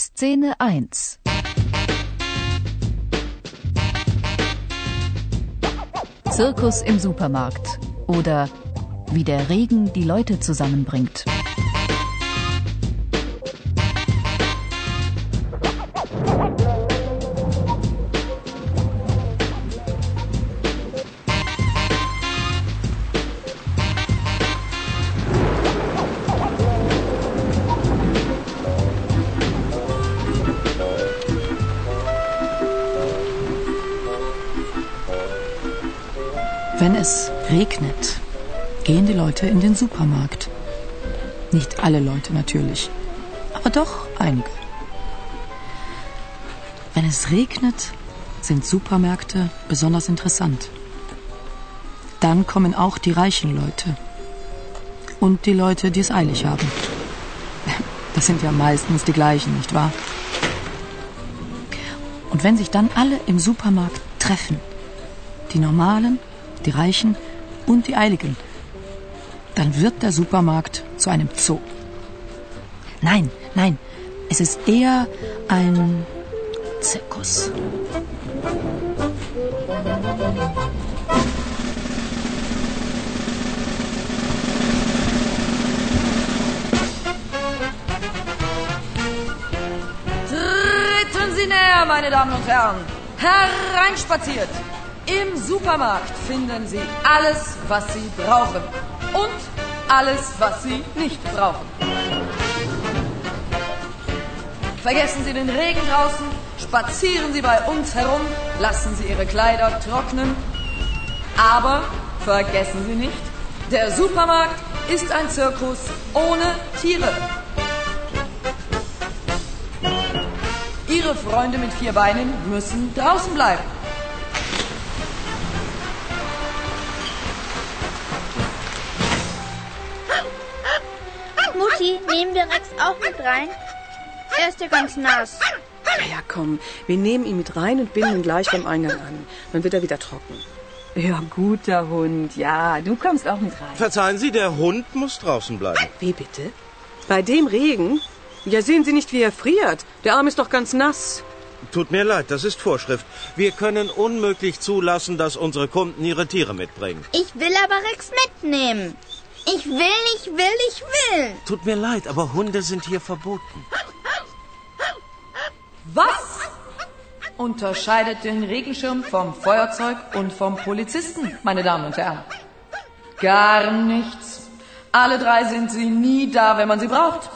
Szene 1 Zirkus im Supermarkt oder wie der Regen die Leute zusammenbringt. Wenn es regnet, gehen die Leute in den Supermarkt. Nicht alle Leute natürlich, aber doch einige. Wenn es regnet, sind Supermärkte besonders interessant. Dann kommen auch die reichen Leute und die Leute, die es eilig haben. Das sind ja meistens die gleichen, nicht wahr? Und wenn sich dann alle im Supermarkt treffen, die Normalen, die Reichen und die Eiligen, dann wird der Supermarkt zu einem Zoo. Nein, nein, es ist eher ein Zirkus. Treten Sie näher, meine Damen und Herren. Hereinspaziert. Im Supermarkt finden Sie alles, was Sie brauchen. Und alles, was Sie nicht brauchen. Vergessen Sie den Regen draußen, spazieren Sie bei uns herum, lassen Sie Ihre Kleider trocknen. Aber vergessen Sie nicht, der Supermarkt ist ein Zirkus ohne Tiere. Ihre Freunde mit vier Beinen müssen draußen bleiben. Mutti, nehmen wir Rex auch mit rein? Er ist ja ganz nass. Na ja, komm, wir nehmen ihn mit rein und binden ihn gleich beim Eingang an. Dann wird er wieder trocken. Ja, guter Hund. Ja, du kommst auch mit rein. Verzeihen Sie, der Hund muss draußen bleiben. Wie bitte? Bei dem Regen? Ja, sehen Sie nicht, wie er friert. Der Arm ist doch ganz nass. Tut mir leid, das ist Vorschrift. Wir können unmöglich zulassen, dass unsere Kunden ihre Tiere mitbringen. Ich will aber Rex mitnehmen. Ich will, ich will, ich will. Tut mir leid, aber Hunde sind hier verboten. Was unterscheidet den Regenschirm vom Feuerzeug und vom Polizisten, meine Damen und Herren? Gar nichts. Alle drei sind sie nie da, wenn man sie braucht.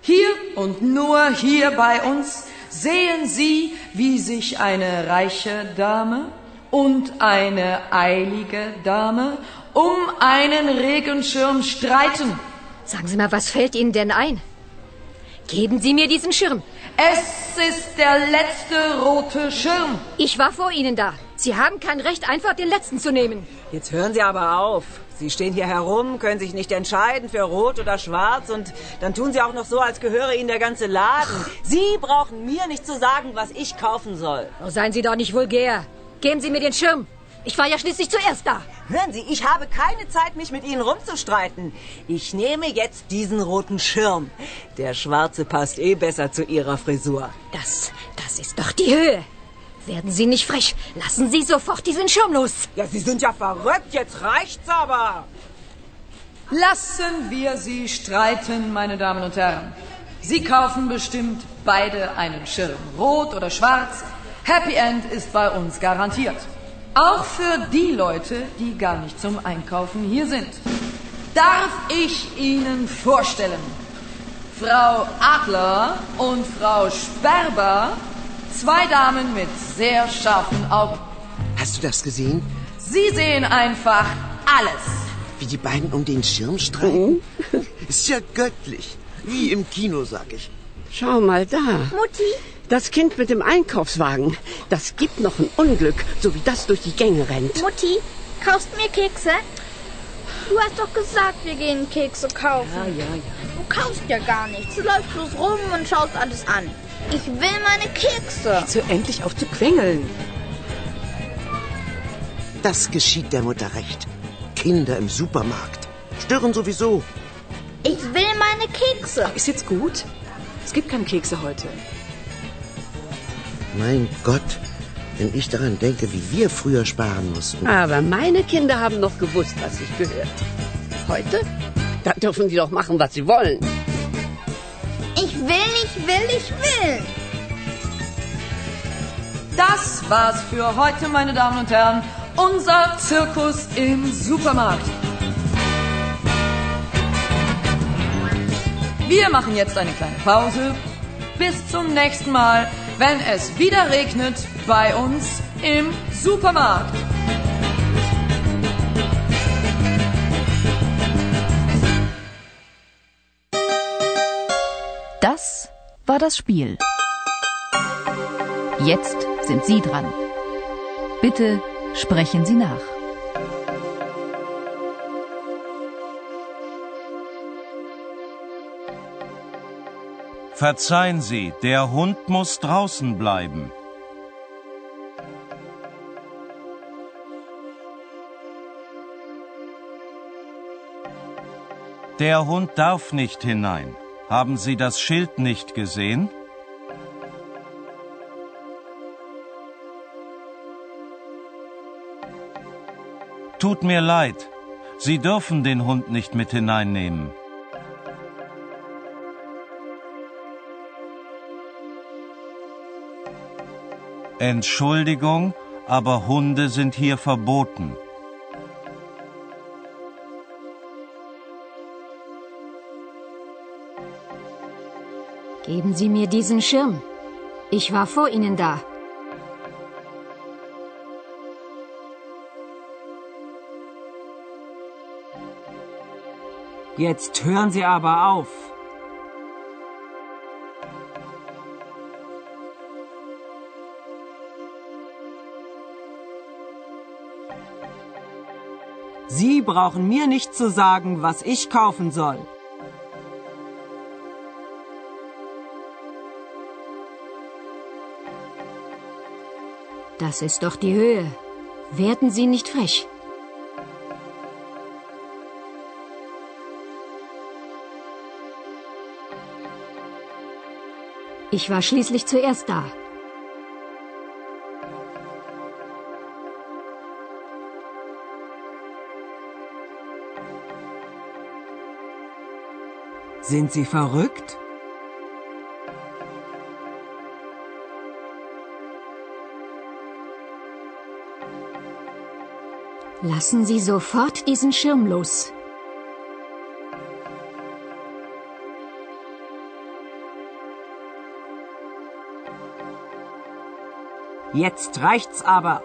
Hier und nur hier bei uns sehen Sie, wie sich eine reiche Dame und eine eilige Dame um einen Regenschirm streiten. Sagen Sie mal, was fällt Ihnen denn ein? Geben Sie mir diesen Schirm. Es ist der letzte rote Schirm. Ich war vor Ihnen da. Sie haben kein Recht, einfach den letzten zu nehmen. Jetzt hören Sie aber auf. Sie stehen hier herum, können sich nicht entscheiden für rot oder schwarz und dann tun Sie auch noch so, als gehöre Ihnen der ganze Laden. Sie brauchen mir nicht zu sagen, was ich kaufen soll. Oh, seien Sie doch nicht vulgär. Geben Sie mir den Schirm. Ich war ja schließlich zuerst da. Hören Sie, ich habe keine Zeit, mich mit Ihnen rumzustreiten. Ich nehme jetzt diesen roten Schirm. Der schwarze passt eh besser zu Ihrer Frisur. Das, das ist doch die Höhe. Werden Sie nicht frech. Lassen Sie sofort diesen Schirm los. Ja, Sie sind ja verrückt. Jetzt reicht's aber. Lassen wir sie streiten, meine Damen und Herren. Sie kaufen bestimmt beide einen Schirm, rot oder schwarz. Happy End ist bei uns garantiert. Auch für die Leute, die gar nicht zum Einkaufen hier sind. Darf ich Ihnen vorstellen, Frau Adler und Frau Sperber, zwei Damen mit sehr scharfen Augen. Hast du das gesehen? Sie sehen einfach alles. Wie die beiden um den Schirm streiten? Ist ja göttlich. Wie im Kino, sag ich. Schau mal da. Mutti, Das Kind mit dem Einkaufswagen. Das gibt noch ein Unglück, so wie das durch die Gänge rennt. Mutti, kaufst mir Kekse? Du hast doch gesagt, wir gehen Kekse kaufen. Ja, ja, ja. Du kaufst ja gar nichts. Du läufst bloß rum und schaust alles an. Ich will meine Kekse. Jetzt hör endlich auf zu quengeln. Das geschieht der Mutter recht. Kinder im Supermarkt. Stören sowieso. Ich will meine Kekse. Ist jetzt gut? Es gibt keine Kekse heute. Mein Gott, wenn ich daran denke, wie wir früher sparen mussten. Aber meine Kinder haben noch gewusst, was sich gehört. Heute? Da dürfen sie doch machen, was sie wollen. Ich will, ich will, ich will. Das war's für heute, meine Damen und Herren. Unser Zirkus im Supermarkt. Wir machen jetzt eine kleine Pause. Bis zum nächsten Mal, wenn es wieder regnet bei uns im Supermarkt. Das war das Spiel. Jetzt sind Sie dran. Bitte sprechen Sie nach. Verzeihen Sie, der Hund muss draußen bleiben. Der Hund darf nicht hinein. Haben Sie das Schild nicht gesehen? Tut mir leid. Sie dürfen den Hund nicht mit hineinnehmen. Entschuldigung, aber Hunde sind hier verboten. Geben Sie mir diesen Schirm. Ich war vor Ihnen da. Jetzt hören Sie aber auf. Sie brauchen mir nicht zu sagen, was ich kaufen soll. Das ist doch die Höhe. Werden Sie nicht frech. Ich war schließlich zuerst da. Sind Sie verrückt? Lassen Sie sofort diesen Schirm los. Jetzt reicht's aber.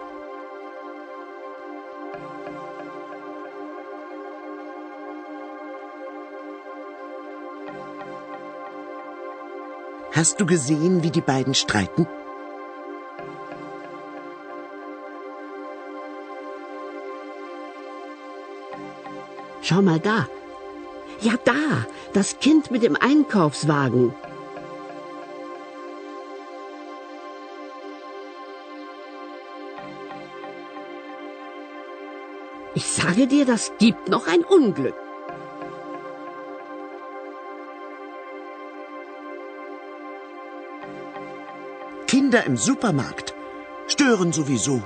Hast du gesehen, wie die beiden streiten? Schau mal da. Ja, da. Das Kind mit dem Einkaufswagen. Ich sage dir, das gibt noch ein Unglück. Kinder im Supermarkt stören sowieso.